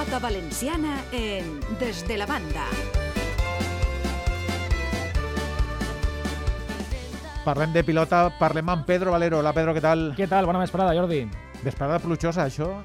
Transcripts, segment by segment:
pilota valenciana en Des de la banda. Parlem de pilota, parlem amb Pedro Valero. Hola, Pedro, què tal? Què tal? Bona vesprada, Jordi. Vesprada plujosa, això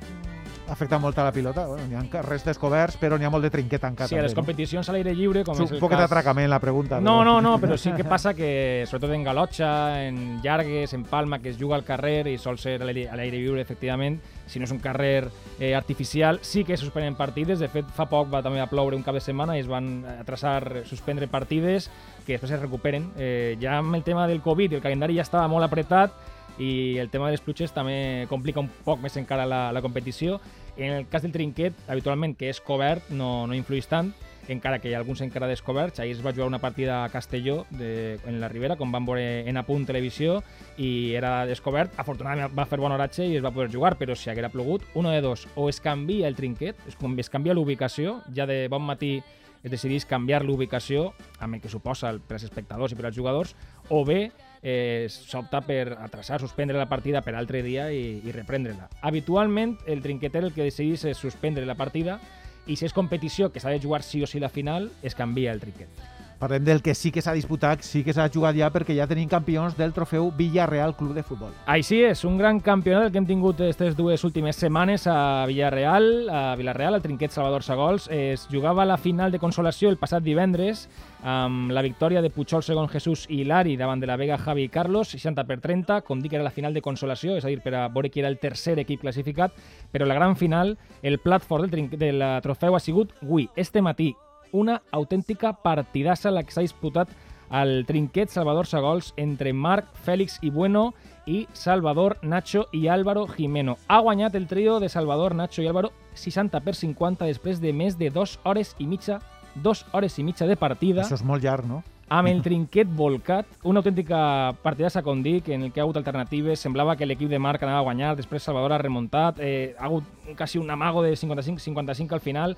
afecta molt a la pilota. Bueno, n'hi ha carrers descoberts, però n'hi ha molt de trinquet tancat. Sí, a les també, competicions a l'aire lliure, com no? és Un poquet cas... d'atracament, la pregunta. No, però- no, no, però sí que passa que, sobretot en Galotxa, en Llargues, en Palma, que es juga al carrer i sol ser a l'aire lliure, efectivament, si no és un carrer eh, artificial, sí que suspenen partides. De fet, fa poc va també a ploure un cap de setmana i es van atrasar, suspendre partides que després es recuperen. Eh, ja amb el tema del Covid, el calendari ja estava molt apretat i el tema de les pluges també complica un poc més encara la, la competició. En el cas del trinquet, habitualment, que és cobert, no, no influeix tant, encara que hi ha alguns encara descoberts. Ahir es va jugar una partida a Castelló, de, en la Ribera, com van veure en Apunt Televisió, i era descobert. Afortunadament va fer bon oratge i es va poder jugar, però si haguera plogut, uno de dos, o es canvia el trinquet, es, es canvia l'ubicació, ja de bon matí es decidís canviar l'ubicació, amb el que suposa per als espectadors i per als jugadors, o bé eh, s'opta per atrasar, suspendre la partida per altre dia i, i reprendre-la. Habitualment, el trinqueter el que decidís és suspendre la partida i si és competició que s'ha de jugar sí o sí la final, es canvia el trinquet. Parlem del que sí que s'ha disputat, sí que s'ha jugat ja, perquè ja tenim campions del trofeu Villarreal Club de Futbol. Així és, un gran campionat el que hem tingut aquestes dues últimes setmanes a Villarreal, a Villarreal, al Trinquet Salvador Sagols. Es jugava la final de consolació el passat divendres amb la victòria de Puigol segon Jesús i Hilari davant de la Vega Javi i Carlos, 60 per 30, com dic era la final de consolació, és a dir, per a veure qui era el tercer equip classificat, però la gran final, el plat fort del, del trofeu ha sigut avui, este matí, una autèntica partidassa la que s'ha disputat al trinquet Salvador Sagols entre Marc, Fèlix i Bueno i Salvador, Nacho i Álvaro Jimeno. Ha guanyat el trio de Salvador, Nacho i Álvaro 60 per 50 després de més de dues hores i mitja dues hores i mitja de partida Això és molt llarg, no? amb el trinquet volcat, una autèntica partidassa, com dic, en el que ha hagut alternatives, semblava que l'equip de Marc anava a guanyar, després Salvador ha remuntat, eh, ha hagut quasi un amago de 55-55 al final,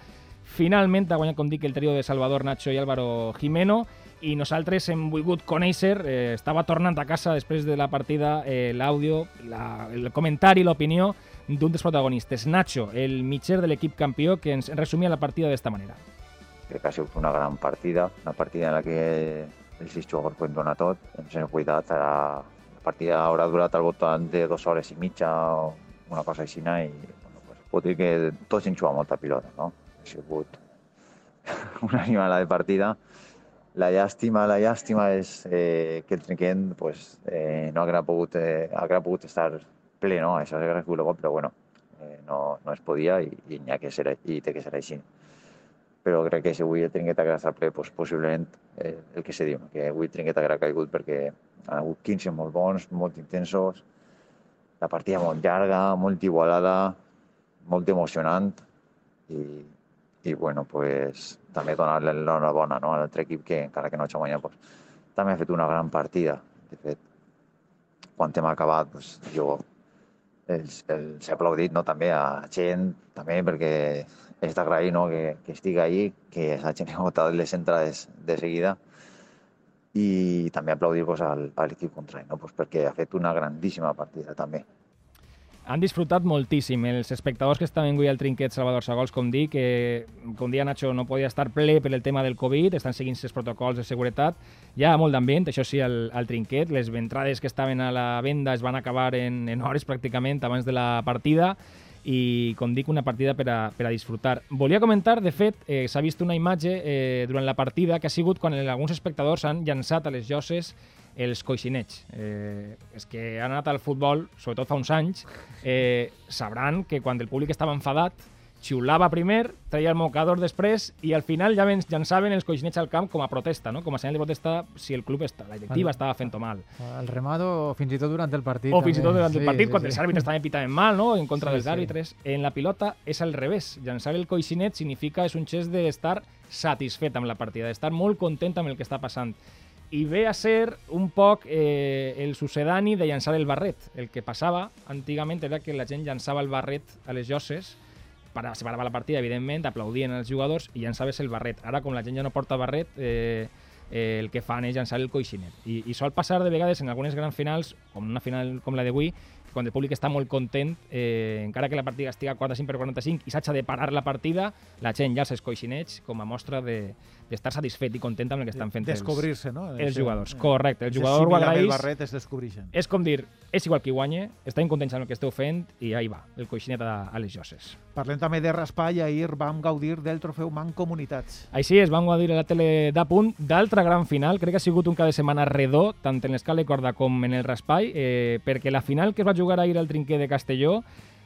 finalment ha guanyat, com dic, el trio de Salvador, Nacho i Álvaro Jimeno, i nosaltres hem volgut conèixer, eh, estava tornant a casa després de la partida, eh, l'àudio, la, el comentari, l'opinió d'un dels protagonistes, Nacho, el mitger de l'equip campió, que ens resumia la partida d'esta manera. Crec que ha sigut una gran partida, una partida en la que els sis jugadors poden donar tot, ens hem cuidat, la partida haurà durat al voltant de dues hores i mitja o una cosa així, i bueno, pues, pot dir que tots hem jugat molta pilota, no? Ha sigut una animala de partida. La llàstima, la llàstima és eh, que el trinquet pues, eh, no haguera pogut, eh, haguera pogut estar ple, no? Això haguera sigut bo, però bueno, eh, no, no es podia i, i, n'hi ha que ser, i té que ser així però crec que si avui el trinquet haguera estat ple, doncs, possiblement eh, el que se diu, que avui el trinquet haguera caigut perquè han hagut 15 molt bons, molt intensos, la partida molt llarga, molt igualada, molt emocionant i, i bueno, pues, també donar-li l'enhorabona no? a l'altre equip que encara que no ha guanyat, pues, també ha fet una gran partida. De fet, quan hem acabat, pues, jo els, els he aplaudit no? també a gent, també perquè és d'agrair no? que, que estigui ahí, que s'hagin agotat les entrades de seguida i també aplaudir pues, al, a l'equip contrari, no? pues, perquè ha fet una grandíssima partida també. Han disfrutat moltíssim. Els espectadors que estaven avui al trinquet Salvador Sagols, com dic, que, com dia Nacho, no podia estar ple per el tema del Covid, estan seguint els protocols de seguretat. Hi ha molt d'ambient, això sí, al, al trinquet. Les entrades que estaven a la venda es van acabar en, en hores pràcticament abans de la partida i, com dic, una partida per a, per a disfrutar. Volia comentar, de fet, eh, s'ha vist una imatge eh, durant la partida que ha sigut quan alguns espectadors han llançat a les lloses els coixinets. Eh, és que han anat al futbol, sobretot fa uns anys, eh, sabran que quan el públic estava enfadat, xiulava primer, traia el mocador després i al final ja ven- llançaven els coixinets al camp com a protesta, no? com a senyal de protesta si el club, està, la directiva estava fent-ho mal. El remado, fins i tot durant el partit. O fins i tot també. durant el Sí, partit, sí, quan sí. els àrbitres també pitaven mal, no? en contra Sí, dels sí. àrbitres. En la pilota és al revés. Llançar el coixinet significa, és un gest d'estar satisfet amb la partida, d'estar molt content amb el que està passant. I ve a ser un poc eh, el sucedani de llançar el barret. El que passava antigament era que la gent llançava el barret a les lloses, para, se parava la partida, evidentment, aplaudien els jugadors i llançaves el barret. Ara, com la gent ja no porta barret, eh, eh, el que fan és llançar el coixinet. I, I sol passar de vegades en algunes grans finals, com una final com la d'avui, quan el públic està molt content, eh, encara que la partida estigui 45 per 45 i s'hagi de parar la partida, la gent ja s'escoixineix com a mostra de d'estar satisfet i content amb el que estan fent Descobrir-se, no? els, Ese- jugadors. eh, Correcte, el jugador ho amb El agraeix. barret es descobreixen. És com dir, és igual qui guanye, estem contents amb el que esteu fent i ahí va, el coixinet a, a les Joses. Parlem també de raspall. Ahir vam gaudir del trofeu Mancomunitats. Així es van gaudir a la tele d'Apunt d'altra gran final. Crec que ha sigut un cap de setmana redó, tant en l'escala de corda com en el raspall, eh, perquè la final que es va jugar ahir al trinquer de Castelló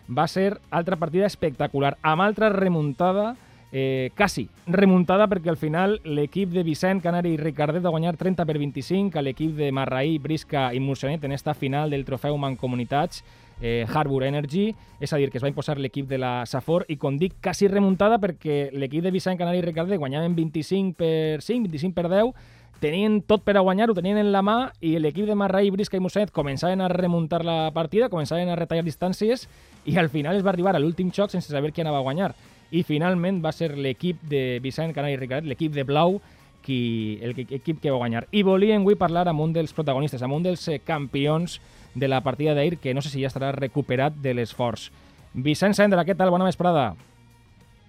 va ser altra partida espectacular, amb altra remuntada, eh, quasi remuntada, perquè al final l'equip de Vicent, Canari i Ricardet va guanyar 30 per 25 a l'equip de Marraí, Brisca i Murcionet en esta final del trofeu Mancomunitats eh, Harbour Energy, és a dir, que es va imposar l'equip de la Safor i com dic, quasi remuntada perquè l'equip de Vicent Canari i Ricardet guanyaven 25 per 5, 25 per 10, tenien tot per a guanyar, ho tenien en la mà i l'equip de Marraí, Brisca i Mosset començaven a remuntar la partida, començaven a retallar distàncies i al final es va arribar a l'últim xoc sense saber qui anava a guanyar. I finalment va ser l'equip de Vicent Canari i Ricardet, l'equip de Blau, qui, el que- equip que va guanyar. I volíem avui parlar amb un dels protagonistes, amb un dels eh, campions de la partida d'ahir, que no sé si ja estarà recuperat de l'esforç. Vicent Sendra, què tal? Bona vesprada.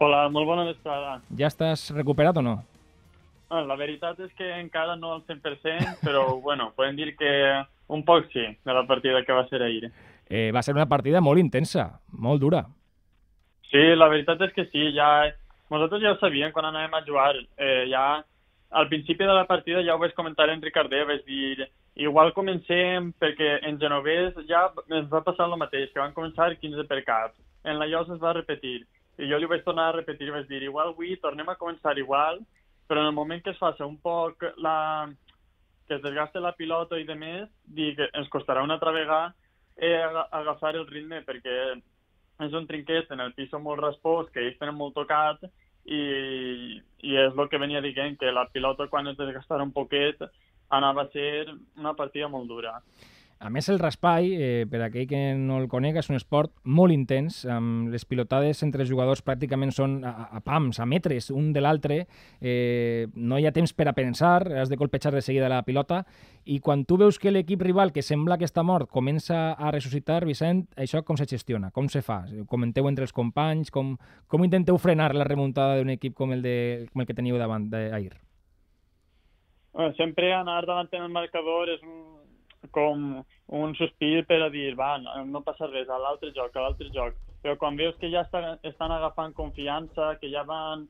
Hola, molt bona vesprada. Ja estàs recuperat o no? Ah, La veritat és que encara no al 100%, però bueno, podem dir que un poc sí, de la partida que va ser ahir. Eh, va ser una partida molt intensa, molt dura. Sí, la veritat és que sí, ja... Nosaltres ja ho sabíem quan anàvem a jugar. Eh, ja al principi de la partida ja ho vaig comentar en Ricardet, vaig dir igual comencem perquè en Genovès ja ens va passar el mateix, que van començar 15 per cap. En la Llosa es va repetir. I jo li vaig tornar a repetir vaig dir igual avui tornem a començar igual, però en el moment que es faci un poc la... que es desgaste la pilota i de més, dic, ens costarà una altra vegada eh, aga- agafar el ritme perquè és un trinquet en el piso molt respós, que ells tenen molt tocat, i, i és el que venia dient, que la pilota quan es desgastara un poquet anava a ser una partida molt dura. A més, el raspall, eh, per aquell que no el conega, és un esport molt intens, amb les pilotades entre jugadors pràcticament són a, a pams, a metres, un de l'altre, eh, no hi ha temps per a pensar, has de colpejar de seguida la pilota, i quan tu veus que l'equip rival, que sembla que està mort, comença a ressuscitar, Vicent, això com se gestiona, com se fa? Comenteu entre els companys, com, com intenteu frenar la remuntada d'un equip com el, de, com el que teniu davant d'ahir? Eh, Sempre anar davant en el marcador és un, com un sospir per a dir, va, no, passa res, a l'altre joc, a l'altre joc. Però quan veus que ja està, estan agafant confiança, que ja van,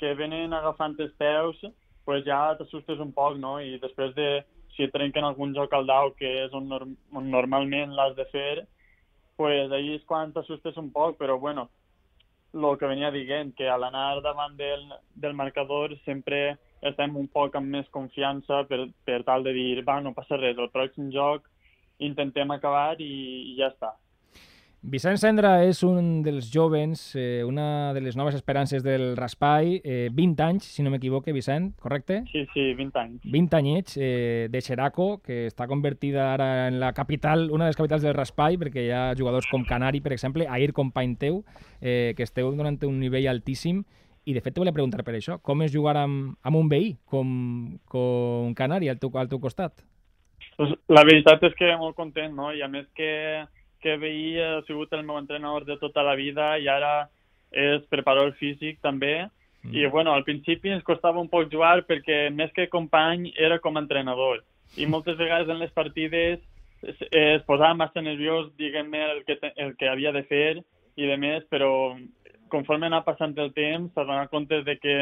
que venen agafant els peus, pues ja t'assustes un poc, no? I després de, si et trenquen algun joc al dau, que és on, norm, on normalment l'has de fer, pues ahí és quan t'assustes un poc, però bueno, el que venia dient, que a l'anar davant del, del marcador sempre estem un poc amb més confiança per, per tal de dir, va, no passa res, el pròxim joc intentem acabar i, i ja està. Vicent Sendra és un dels jovens, eh, una de les noves esperances del raspall, eh, 20 anys, si no m'equivoque, Vicent, correcte? Sí, sí, 20 anys. 20 anyets eh, de Xeraco, que està convertida ara en la capital, una de les capitals del raspall, perquè hi ha jugadors com Canari, per exemple, Air company teu, eh, que esteu donant un nivell altíssim, i de fet te volia preguntar per això, com és jugar amb, amb un veí com, com Canari al teu, al teu costat? Pues, la veritat és que molt content, no? I a més que, que veí ha sigut el meu entrenador de tota la vida i ara és preparador físic també. Mm. I bueno, al principi ens costava un poc jugar perquè més que company era com a entrenador. I moltes vegades en les partides es, es posava massa nerviós, diguem-ne, el, que el que havia de fer i de més, però conforme anar passant el temps s'ha donat compte de que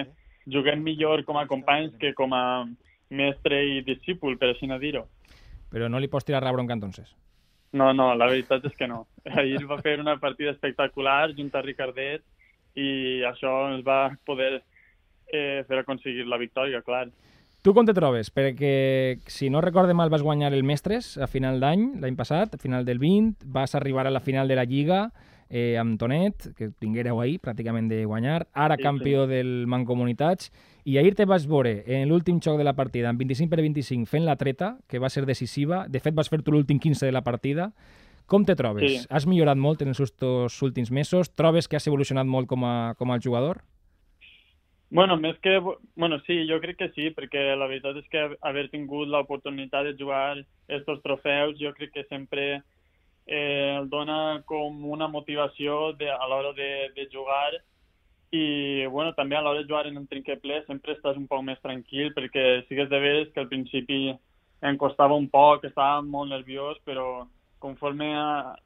juguem millor com a companys que com a mestre i discípul, per així no dir-ho. Però no li pots tirar la bronca, entonces. No, no, la veritat és que no. Ahir va fer una partida espectacular junt a Ricardet i això ens va poder eh, fer aconseguir la victòria, clar. Tu com te trobes? Perquè, si no recorde mal, vas guanyar el Mestres a final d'any, l'any passat, a final del 20, vas arribar a la final de la Lliga eh, amb Tonet, que tinguéreu ahir pràcticament de guanyar, ara Sí, campió del Mancomunitats, i ahir te vas veure en l'últim xoc de la partida, amb 25 per 25, fent la treta, que va ser decisiva, de fet vas fer tu l'últim 15 de la partida, com te trobes? Sí. Has millorat molt en els teus últims mesos? Trobes que has evolucionat molt com a, com a jugador? Bueno, més que... Bueno, sí, jo crec que sí, perquè la veritat és que haver tingut l'oportunitat de jugar estos trofeus, jo crec que sempre eh, el dona com una motivació de, a l'hora de, de jugar i bueno, també a l'hora de jugar en un trinquet ple sempre estàs un poc més tranquil perquè sí que és de veres que al principi em costava un poc, estava molt nerviós, però conforme a,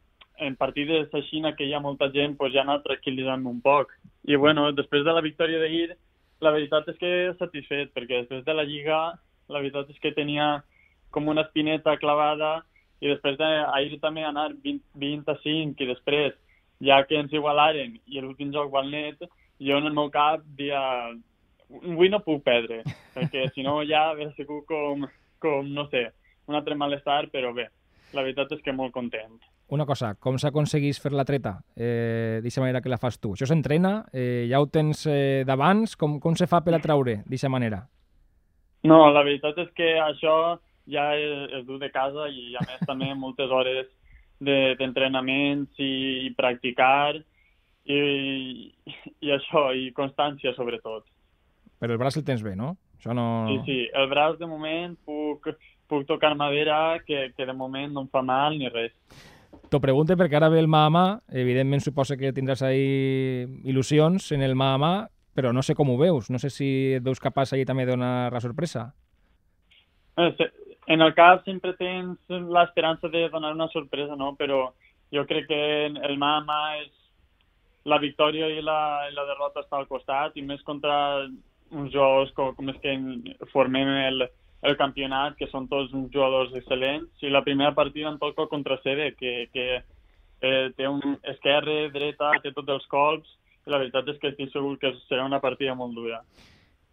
en partides així que hi ha molta gent pues, ja ha anat tranquil·litzant un poc. I bueno, després de la victòria d'ahir, la veritat és que satisfet, perquè després de la Lliga, la veritat és que tenia com una espineta clavada i després d'ahir també anar 20, 20 a 5 i després, ja que ens igualaren i l'últim joc va net, jo en el meu cap dia avui no puc perdre, perquè si no ja hauria sigut com, com, no sé, un altre malestar, però bé, la veritat és que molt content. Una cosa, com s'aconseguís fer la treta eh, d'aquesta manera que la fas tu? Això s'entrena? Eh, ja ho tens eh, d'abans? Com, com se fa per a traure d'aquesta manera? No, la veritat és que això ja es, es du de casa i a més també moltes hores d'entrenaments de, i, i practicar i, i això, i constància sobretot. Però el braç el tens bé, no? Això no... Sí, sí, el braç de moment puc, puc tocar madera que, que de moment no em fa mal ni res. T'ho pregunto perquè ara ve el mà a mà, evidentment suposa que tindràs ahí il·lusions en el mà a mà, però no sé com ho veus, no sé si et veus capaç ahir també de donar la sorpresa. Eh, en el cap sempre tens l'esperança de donar una sorpresa, no? però jo crec que el mà a mà és la victòria i la, i la derrota està al costat i més contra uns jugadors com, com és que formem el, el campionat, que són tots uns jugadors excel·lents. I la primera partida en toca contra Sede, que, que eh, té un esquerre, dreta, té tots els colps, i la veritat és que estic segur que serà una partida molt dura.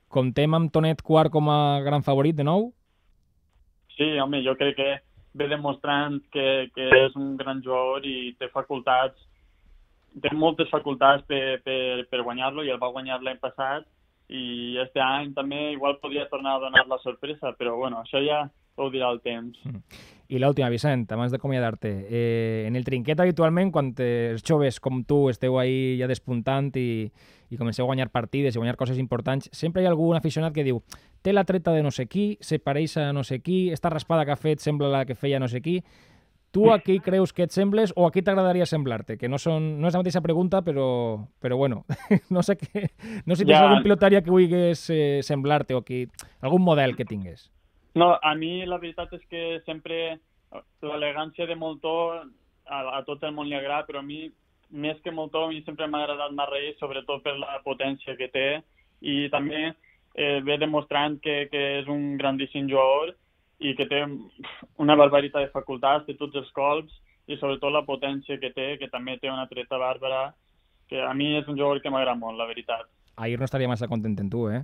Contem amb Tonet Quart com a gran favorit de nou? Sí, home, jo crec que ve demostrant que, que és un gran jugador i té facultats té moltes facultats per, per, per guanyar-lo i el va guanyar l'any passat i este any també igual podria tornar a donar la sorpresa, però bueno, això ja ho dirà el temps. Mm. I l'última, Vicent, abans d'acomiadar-te. Eh, en el trinquet, habitualment, quan els joves com tu esteu ahí ja despuntant i, i comenceu a guanyar partides i guanyar coses importants, sempre hi ha algun aficionat que diu té la treta de no sé qui, se pareix a no sé qui, esta raspada que ha fet sembla la que feia no sé qui. Tu a qui creus que et sembles o a qui t'agradaria semblar-te? Que no, són, no és la mateixa pregunta, però, però bueno, no sé, que, no sé si tens ja. algun pilotari que vulguis eh, semblar-te o qui, algun model que tingués. No, a mi la veritat és que sempre l'elegància de Moltó a, a tot el món li agrada, però a mi, més que Moltó, a mi sempre m'ha agradat Marrei, sobretot per la potència que té i també eh, ve demostrant que, que és un grandíssim jugador i que té una barbaritat de facultats, té tots els colps i sobretot la potència que té, que també té una treta bàrbara, que a mi és un jugador que m'agrada molt, la veritat. Ahir no estaria massa content en tu, eh?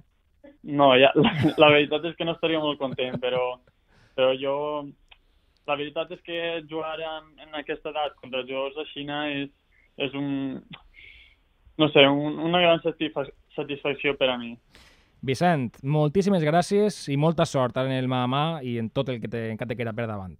No, ja, la, la veritat és que no estaria molt content, però, però jo... La veritat és que jugar en, en aquesta edat contra jugadors de Xina és, és un... No sé, un, una gran satisfacció per a mi. Vicent, moltíssimes gràcies i molta sort en el mà a mà i en tot el que te, encara te queda per davant.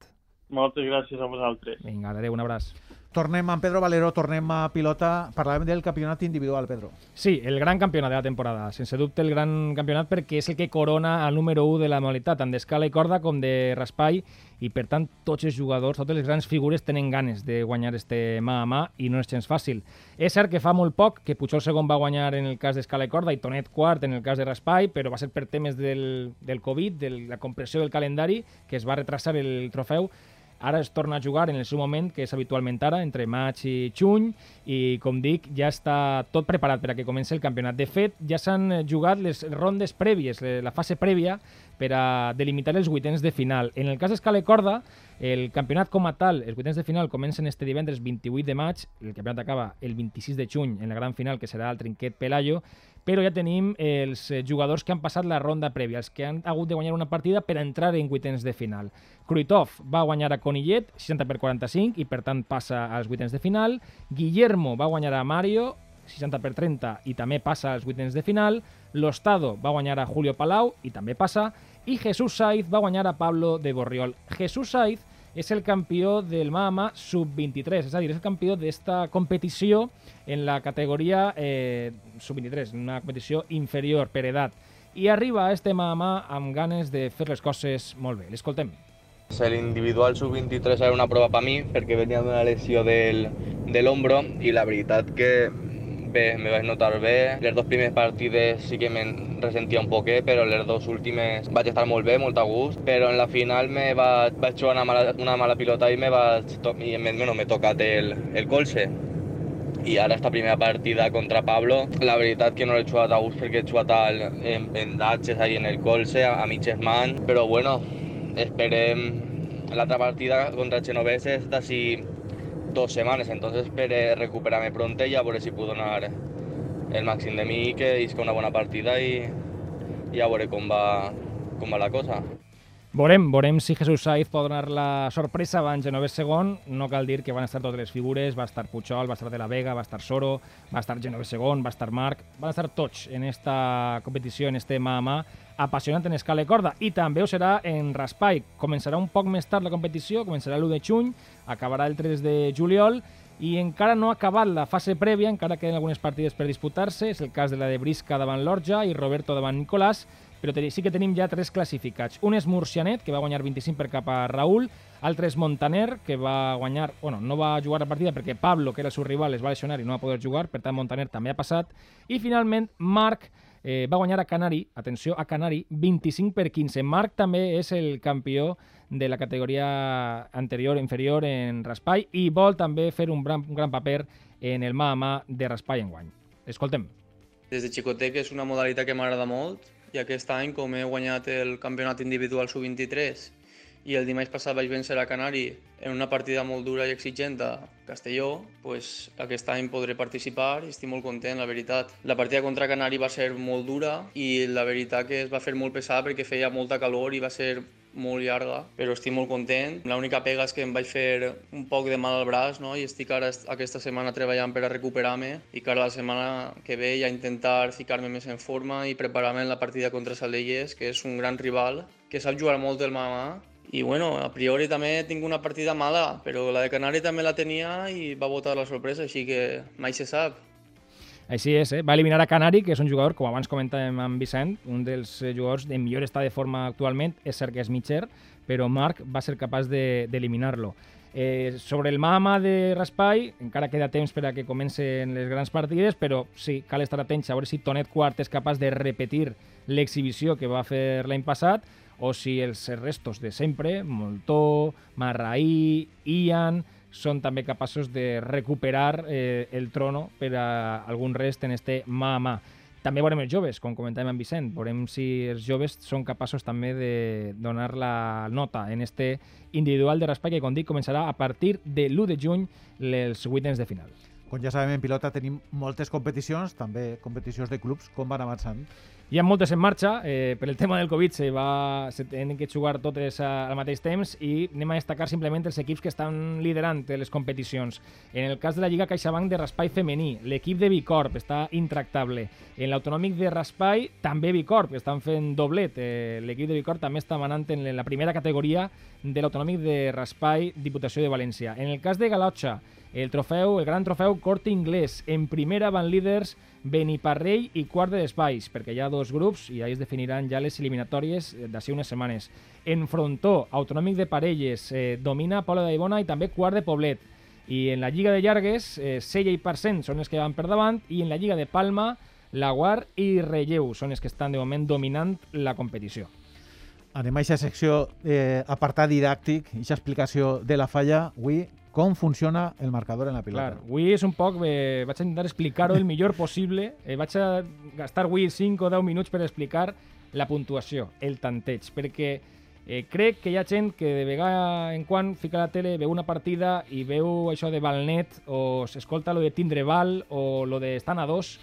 Moltes gràcies a vosaltres. Vinga, adéu, un abraç. Tornem amb Pedro Valero, tornem a pilota. Parlàvem del campionat individual, Pedro. Sí, el gran campionat de la temporada. Sense dubte el gran campionat perquè és el que corona el número 1 de la modalitat, tant d'escala i corda com de raspall, i per tant tots els jugadors, totes les grans figures tenen ganes de guanyar este mà a mà i no és gens fàcil. És cert que fa molt poc que Puigol segon va guanyar en el cas d'escala i corda i Tonet quart en el cas de raspall, però va ser per temes del, del Covid, de la compressió del calendari, que es va retrasar el trofeu, Ara es torna a jugar en el seu moment, que és habitualment ara, entre maig i juny, i com dic, ja està tot preparat per a que comenci el campionat. De fet, ja s'han jugat les rondes prèvies, la fase prèvia, per a delimitar els vuitens de final. En el cas d'escala i corda, el campionat com a tal, els vuitens de final comencen este divendres 28 de maig, el campionat acaba el 26 de juny en la gran final, que serà el Trinquet Pelayo, però ja tenim els jugadors que han passat la ronda prèvia, els que han hagut de guanyar una partida per entrar en vuitens de final. Kruitov va guanyar a Conillet, 60 per 45, i per tant passa als vuitens de final. Guillermo va guanyar a Mario, 60 per 30, i també passa als vuitens de final. Lostado va guanyar a Julio Palau, i també passa. I Jesús Saiz va guanyar a Pablo de Borriol. Jesús Saiz és el campió del Mama Sub-23, és a dir, és el campió d'esta competició en la categoria eh, Sub-23, una competició inferior per edat. I arriba a este Mama amb ganes de fer les coses molt bé. L'escoltem. L'individual sub-23 era una prova per mi perquè venia d'una lesió del, de l'ombro i la veritat que bé, me vaig notar bé. Les dos primeres partides sí que me'n ressentia un poquet, però les dues últimes vaig estar molt bé, molt a gust, però en la final me va, vaig jugar una mala, una mala pilota i me vaig to i me, bueno, m'he tocat el, el colze. I ara esta primera partida contra Pablo, la veritat que no l'he jugat a gust perquè he jugat al, en, en datxes ahí en el colze, a, a mitges man, però bueno, esperem l'altra partida contra Genovese és d'ací dos setmanes, entonces espero recuperarme pronto y a veure si puc donar el màxim de mi, que isca una bona partida i, i a veure va, va la cosa. Veurem, veurem si Jesús Saiz pot donar la sorpresa abans Genovès segon. No cal dir que van estar totes les figures, va estar Puigol, va estar De la Vega, va estar Soro, va estar Genovès segon, va estar Marc, van estar tots en esta competició, en este mà a mà, apassionant en escala de corda. I també ho serà en Raspai. Començarà un poc més tard la competició, començarà l'1 de juny, acabarà el 3 de juliol, i encara no ha acabat la fase prèvia, encara queden algunes partides per disputar-se. És el cas de la de Brisca davant Lorja i Roberto davant Nicolàs, però sí que tenim ja tres classificats. Un és Murcianet, que va guanyar 25 per cap a Raül, altre és Montaner, que va guanyar, bueno, no va jugar la partida perquè Pablo, que era el seu rival, es va lesionar i no va poder jugar, per tant Montaner també ha passat, i finalment Marc, eh, va guanyar a Canari, atenció, a Canari, 25 per 15. Marc també és el campió de la categoria anterior inferior en Raspai i vol també fer un gran, un gran paper en el mà a mà de Raspai en guany. Escoltem. Des de xicotet és una modalitat que m'agrada molt i aquest any, com he guanyat el campionat individual sub-23 i el dimarts passat vaig vèncer a Canari en una partida molt dura i exigent a Castelló, pues, aquest any podré participar i estic molt content, la veritat. La partida contra Canari va ser molt dura i la veritat que es va fer molt pesada perquè feia molta calor i va ser molt llarga, però estic molt content. L'única pega és que em vaig fer un poc de mal al braç no? i estic ara aquesta setmana treballant per a recuperar-me i cara la setmana que ve ja intentar ficar-me més en forma i preparar-me en la partida contra Salelles, que és un gran rival, que sap jugar molt del mà a mà i bueno, a priori també tinc una partida mala, però la de Canari també la tenia i va votar la sorpresa, així que mai se sap. Així és, eh? va eliminar a Canari, que és un jugador, com abans comentàvem amb Vicent, un dels jugadors de millor estat de forma actualment, és cert que és mitger, però Marc va ser capaç d'eliminar-lo. De, eh, sobre el mama de Raspai, encara queda temps per a que comencen les grans partides, però sí, cal estar atents a veure si Tonet Quart és capaç de repetir l'exhibició que va fer l'any passat, o si els restos de sempre, Moltó, Marraí, Ian, són també capaços de recuperar eh, el trono per a algun rest en este mà a mà. També veurem els joves, com comentàvem amb Vicent, veurem si els joves són capaços també de donar la nota en este individual de raspall que, com dic, començarà a partir de l'1 de juny els vuitens de final. Com ja sabem, en pilota tenim moltes competicions, també competicions de clubs. Com van avançant? Hi ha moltes en marxa. Eh, per el tema del Covid se, va, se tenen que jugar totes al mateix temps i anem a destacar simplement els equips que estan liderant les competicions. En el cas de la Lliga CaixaBank de Raspai femení, l'equip de Bicorp està intractable. En l'autonòmic de Raspai, també Bicorp, que estan fent doblet. Eh, l'equip de Bicorp també està manant en la primera categoria de l'autonòmic de Raspai, Diputació de València. En el cas de Galotxa, el trofeu, el gran trofeu Corte Inglés. En primera van líders Beniparrell i quart de d'espais, perquè hi ha dos grups i ahí es definiran ja les eliminatòries d'ací unes setmanes. En frontó, autonòmic de Parelles, eh, domina Polo d'Aibona i també quart de Poblet. I en la Lliga de Llargues, eh, Sella i Parcent són els que van per davant i en la Lliga de Palma, Laguar i Relleu són els que estan de moment dominant la competició. Anem a aquesta secció eh, apartat didàctic, aquesta explicació de la falla. Avui com funciona el marcador en la pilota. Clar, avui és un poc... Eh, vaig intentar explicar-ho el millor possible. Eh, vaig a gastar avui 5 o 10 minuts per explicar la puntuació, el tanteig, perquè eh, crec que hi ha gent que de vegada en quan fica la tele, veu una partida i veu això de Valnet o s'escolta lo de tindre o lo de estan a dos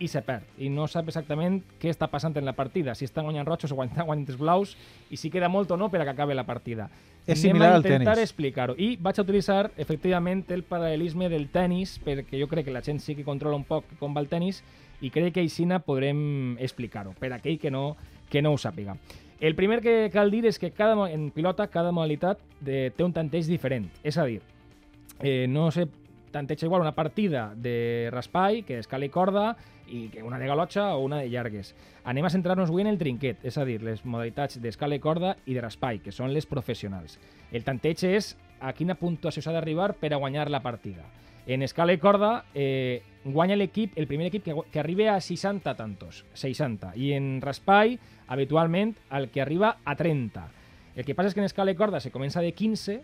i se perd i no sap exactament què està passant en la partida, si estan guanyant rojos o guanyant, guanyant blaus i si queda molt o no per a que acabe la partida. És similar al tenis. intentar explicar-ho. I vaig a utilitzar, efectivament, el paral·lelisme del tennis, perquè jo crec que la gent sí que controla un poc com va el tennis i crec que aixina podrem explicar-ho, per aquell que no, que no ho sàpiga. El primer que cal dir és que cada, en pilota cada modalitat de, té un tanteig diferent. És a dir, eh, no sé tanteig igual una partida de raspall, que d'escala i corda, i que una de galotxa o una de llargues. Anem a centrar-nos avui en el trinquet, és a dir, les modalitats d'escala i corda i de raspall, que són les professionals. El tanteig és a quina puntuació s'ha d'arribar per a guanyar la partida. En escala i corda eh, guanya l'equip, el primer equip que, que arriba a 60 tantos, 60. I en raspall, habitualment, el que arriba a 30. El que passa és que en escala i corda se comença de 15,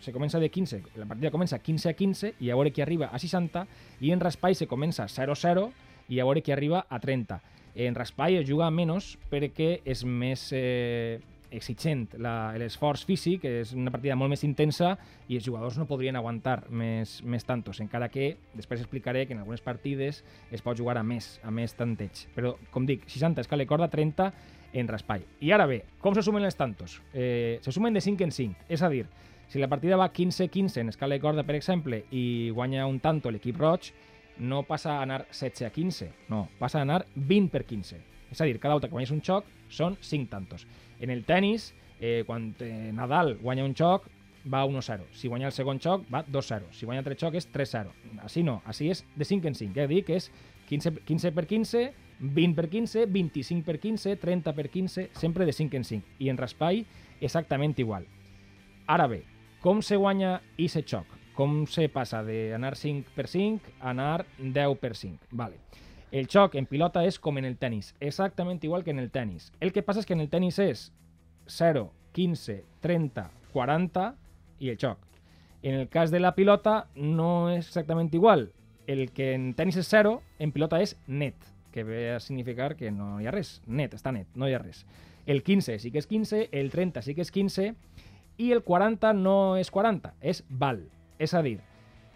se comença de 15, la partida comença 15 a 15 i a veure qui arriba a 60 i en raspall se comença 0-0 i a veure qui arriba a 30. En raspall es juga menys perquè és més eh, exigent l'esforç físic, és una partida molt més intensa i els jugadors no podrien aguantar més, més tantos, encara que després explicaré que en algunes partides es pot jugar a més, a més tanteig. Però, com dic, 60 escala i corda, 30 en raspall. I ara bé, com se sumen els tantos? Eh, se sumen de 5 en 5, és a dir, si la partida va 15-15 en escala de corda, per exemple, i guanya un tanto l'equip roig, no passa a anar 16 a 15, no, passa a anar 20 per 15. És a dir, cada volta que guanyes un xoc són 5 tantos. En el tennis, eh, quan eh, Nadal guanya un xoc, va 1-0. Si guanya el segon xoc, va 2-0. Si guanya altre xoc, és 3-0. Així no, així és de 5 en 5. Eh? Dic que és 15, 15 per 15, 20 per 15, 25 per 15, 30 per 15, sempre de 5 en 5. I en raspall, exactament igual. Ara bé, com se guanya i se xoc? Com se passa d'anar 5 per 5 a anar 10 per 5? Vale. El xoc en pilota és com en el tennis, exactament igual que en el tennis. El que passa és que en el tennis és 0, 15, 30, 40 i el xoc. En el cas de la pilota no és exactament igual. El que en tennis és 0, en pilota és net, que ve a significar que no hi ha res. Net, està net, no hi ha res. El 15 sí que és 15, el 30 sí que és 15 i el 40 no és 40, és val. És a dir,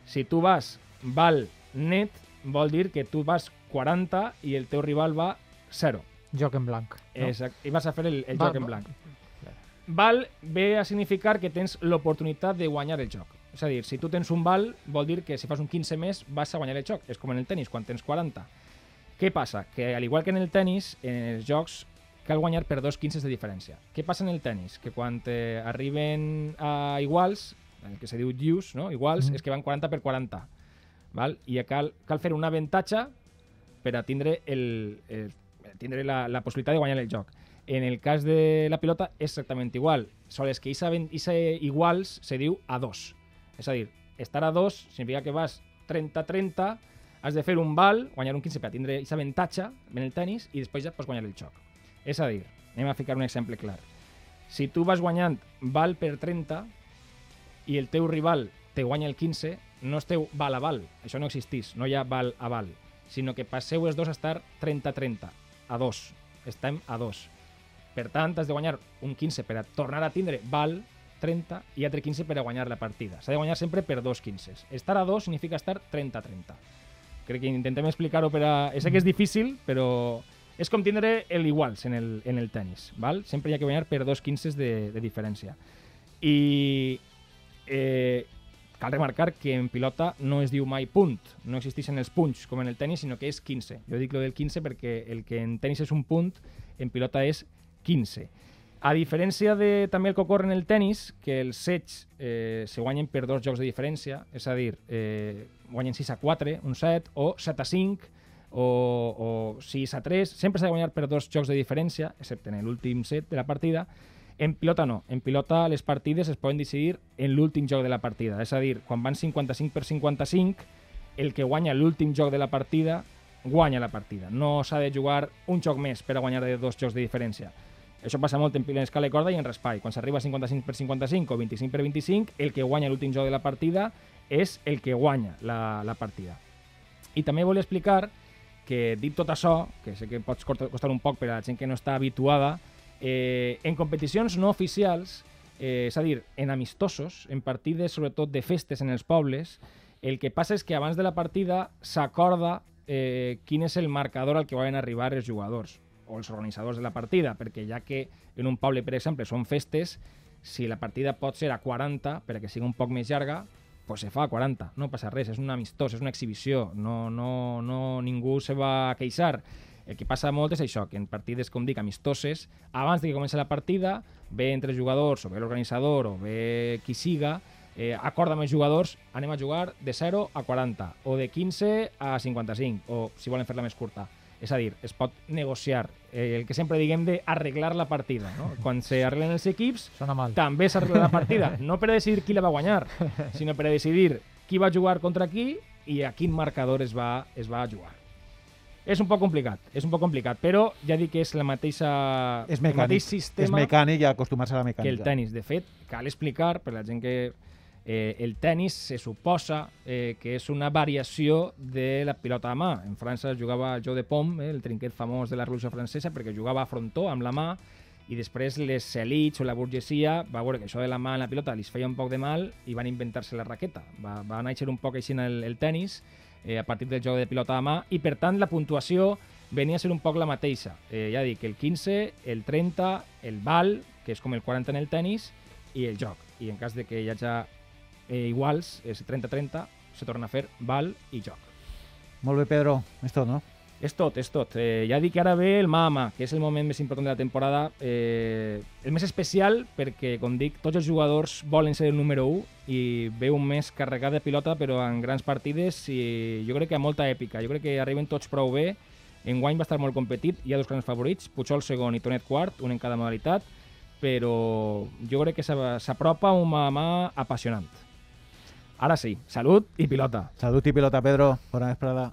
si tu vas val net, vol dir que tu vas 40 i el teu rival va 0. Joc en blanc. No? Exacte. I vas a fer el, el Va- joc en blanc. Val ve a significar que tens l'oportunitat de guanyar el joc. És a dir, si tu tens un val, vol dir que si fas un 15 més vas a guanyar el joc. És com en el tennis, quan tens 40. Què passa? Que al igual que en el tennis, en els jocs cal guanyar per dos 15 de diferència. Què passa en el tennis? Que quan eh, arriben a iguals, el que se diu deuce, no? iguals, Mhm. és que van 40 per 40. Val? I cal, cal fer un avantatge per a tindre, el, el, tindre la, la possibilitat de guanyar el joc. En el cas de la pilota és exactament igual, sols que aquesta iguals se diu a dos. És a dir, estar a dos significa que vas 30-30, has de fer un val, guanyar un 15 per a tindre aquest avantatge en el tennis i després ja pots guanyar el joc. És a dir, anem a ficar un exemple clar. Si tu vas guanyant val per 30 i el teu rival te guanya el 15, no esteu val a val. Això no existís, no hi ha val a val, sinó que passeu els dos a estar 30-30, a dos. Estem a dos. Per tant, has de guanyar un 15 per a tornar a tindre val 30 i altre 15 per a guanyar la partida. S'ha de guanyar sempre per dos 15. Estar a dos significa estar 30-30. Crec que intentem explicar-ho per a... Sé que és difícil, però és com tindre el iguals en el, en el tennis. Val? Sempre hi ha que guanyar per dos 15 de, de diferència. I eh, cal remarcar que en pilota no es diu mai punt, no existeixen els punts com en el tennis, sinó que és 15. Jo dic lo del 15 perquè el que en tennis és un punt, en pilota és 15. A diferència de també el que ocorre en el tennis, que els sets eh, se guanyen per dos jocs de diferència, és a dir, eh, guanyen 6 a 4, un set, o 7 a 5, o, o 6 a 3, sempre s'ha de guanyar per dos jocs de diferència, excepte en l'últim set de la partida. En pilota no, en pilota les partides es poden decidir en l'últim joc de la partida, és a dir, quan van 55 per 55, el que guanya l'últim joc de la partida guanya la partida. No s'ha de jugar un joc més per a guanyar de dos jocs de diferència. Això passa molt en, escala de corda i en raspall. Quan s'arriba a 55 per 55 o 25 per 25, el que guanya l'últim joc de la partida és el que guanya la, la partida. I també volia explicar que, dit tot això, que sé que pot costar un poc per a la gent que no està habituada, eh, en competicions no oficials, eh, és a dir, en amistosos, en partides sobretot de festes en els pobles, el que passa és que abans de la partida s'acorda eh, quin és el marcador al que volen arribar els jugadors o els organitzadors de la partida, perquè ja que en un poble, per exemple, són festes, si la partida pot ser a 40, per a que sigui un poc més llarga, pues se fa a 40, no passa res, és un amistós, és una exhibició, no, no, no, ningú se va a queixar. El que passa molt és això, que en partides, com dic, amistoses, abans de que comenci la partida, ve entre jugadors, o ve l'organitzador, o ve qui siga, eh, acorda amb els jugadors, anem a jugar de 0 a 40, o de 15 a 55, o si volen fer-la més curta. És a dir, es pot negociar, eh, el que sempre diguem de arreglar la partida. No? Quan se arreglen els equips, Sona mal. també s'arregla la partida. No per decidir qui la va guanyar, sinó per decidir qui va jugar contra qui i a quin marcador es va, es va jugar. És un poc complicat, és un poc complicat, però ja dic que és la mateixa, És el mateix mecànic. És sistema mecànic i acostumar-se a la que mecànica. el tennis. De fet, cal explicar per la gent que eh, el tennis se suposa eh, que és una variació de la pilota a mà. En França jugava el Joe de Pom, eh, el trinquet famós de la Revolució Francesa, perquè jugava a frontó amb la mà i després les elites o la burgesia va veure que això de la mà en la pilota li feia un poc de mal i van inventar-se la raqueta. Va, va néixer un poc així el, el tennis eh, a partir del joc de pilota a mà i per tant la puntuació venia a ser un poc la mateixa. Eh, ja dic, el 15, el 30, el val, que és com el 40 en el tennis, i el joc. I en cas de que hi hagi eh, iguals, és 30-30, se torna a fer val i joc. Molt bé, Pedro. És tot, no? És tot, és tot. Eh, ja dic que ara ve el Mama, que és el moment més important de la temporada. Eh, el més especial perquè, com dic, tots els jugadors volen ser el número 1 i ve un mes carregat de pilota però en grans partides i jo crec que amb molta èpica. Jo crec que arriben tots prou bé. Enguany va estar molt competit, hi ha dos grans favorits, Puigol segon i Tonet quart, un en cada modalitat, però jo crec que s'a- s'apropa un Mama apassionant. Ara sí, salut i pilota. Salut i pilota, Pedro. Bona vesprada.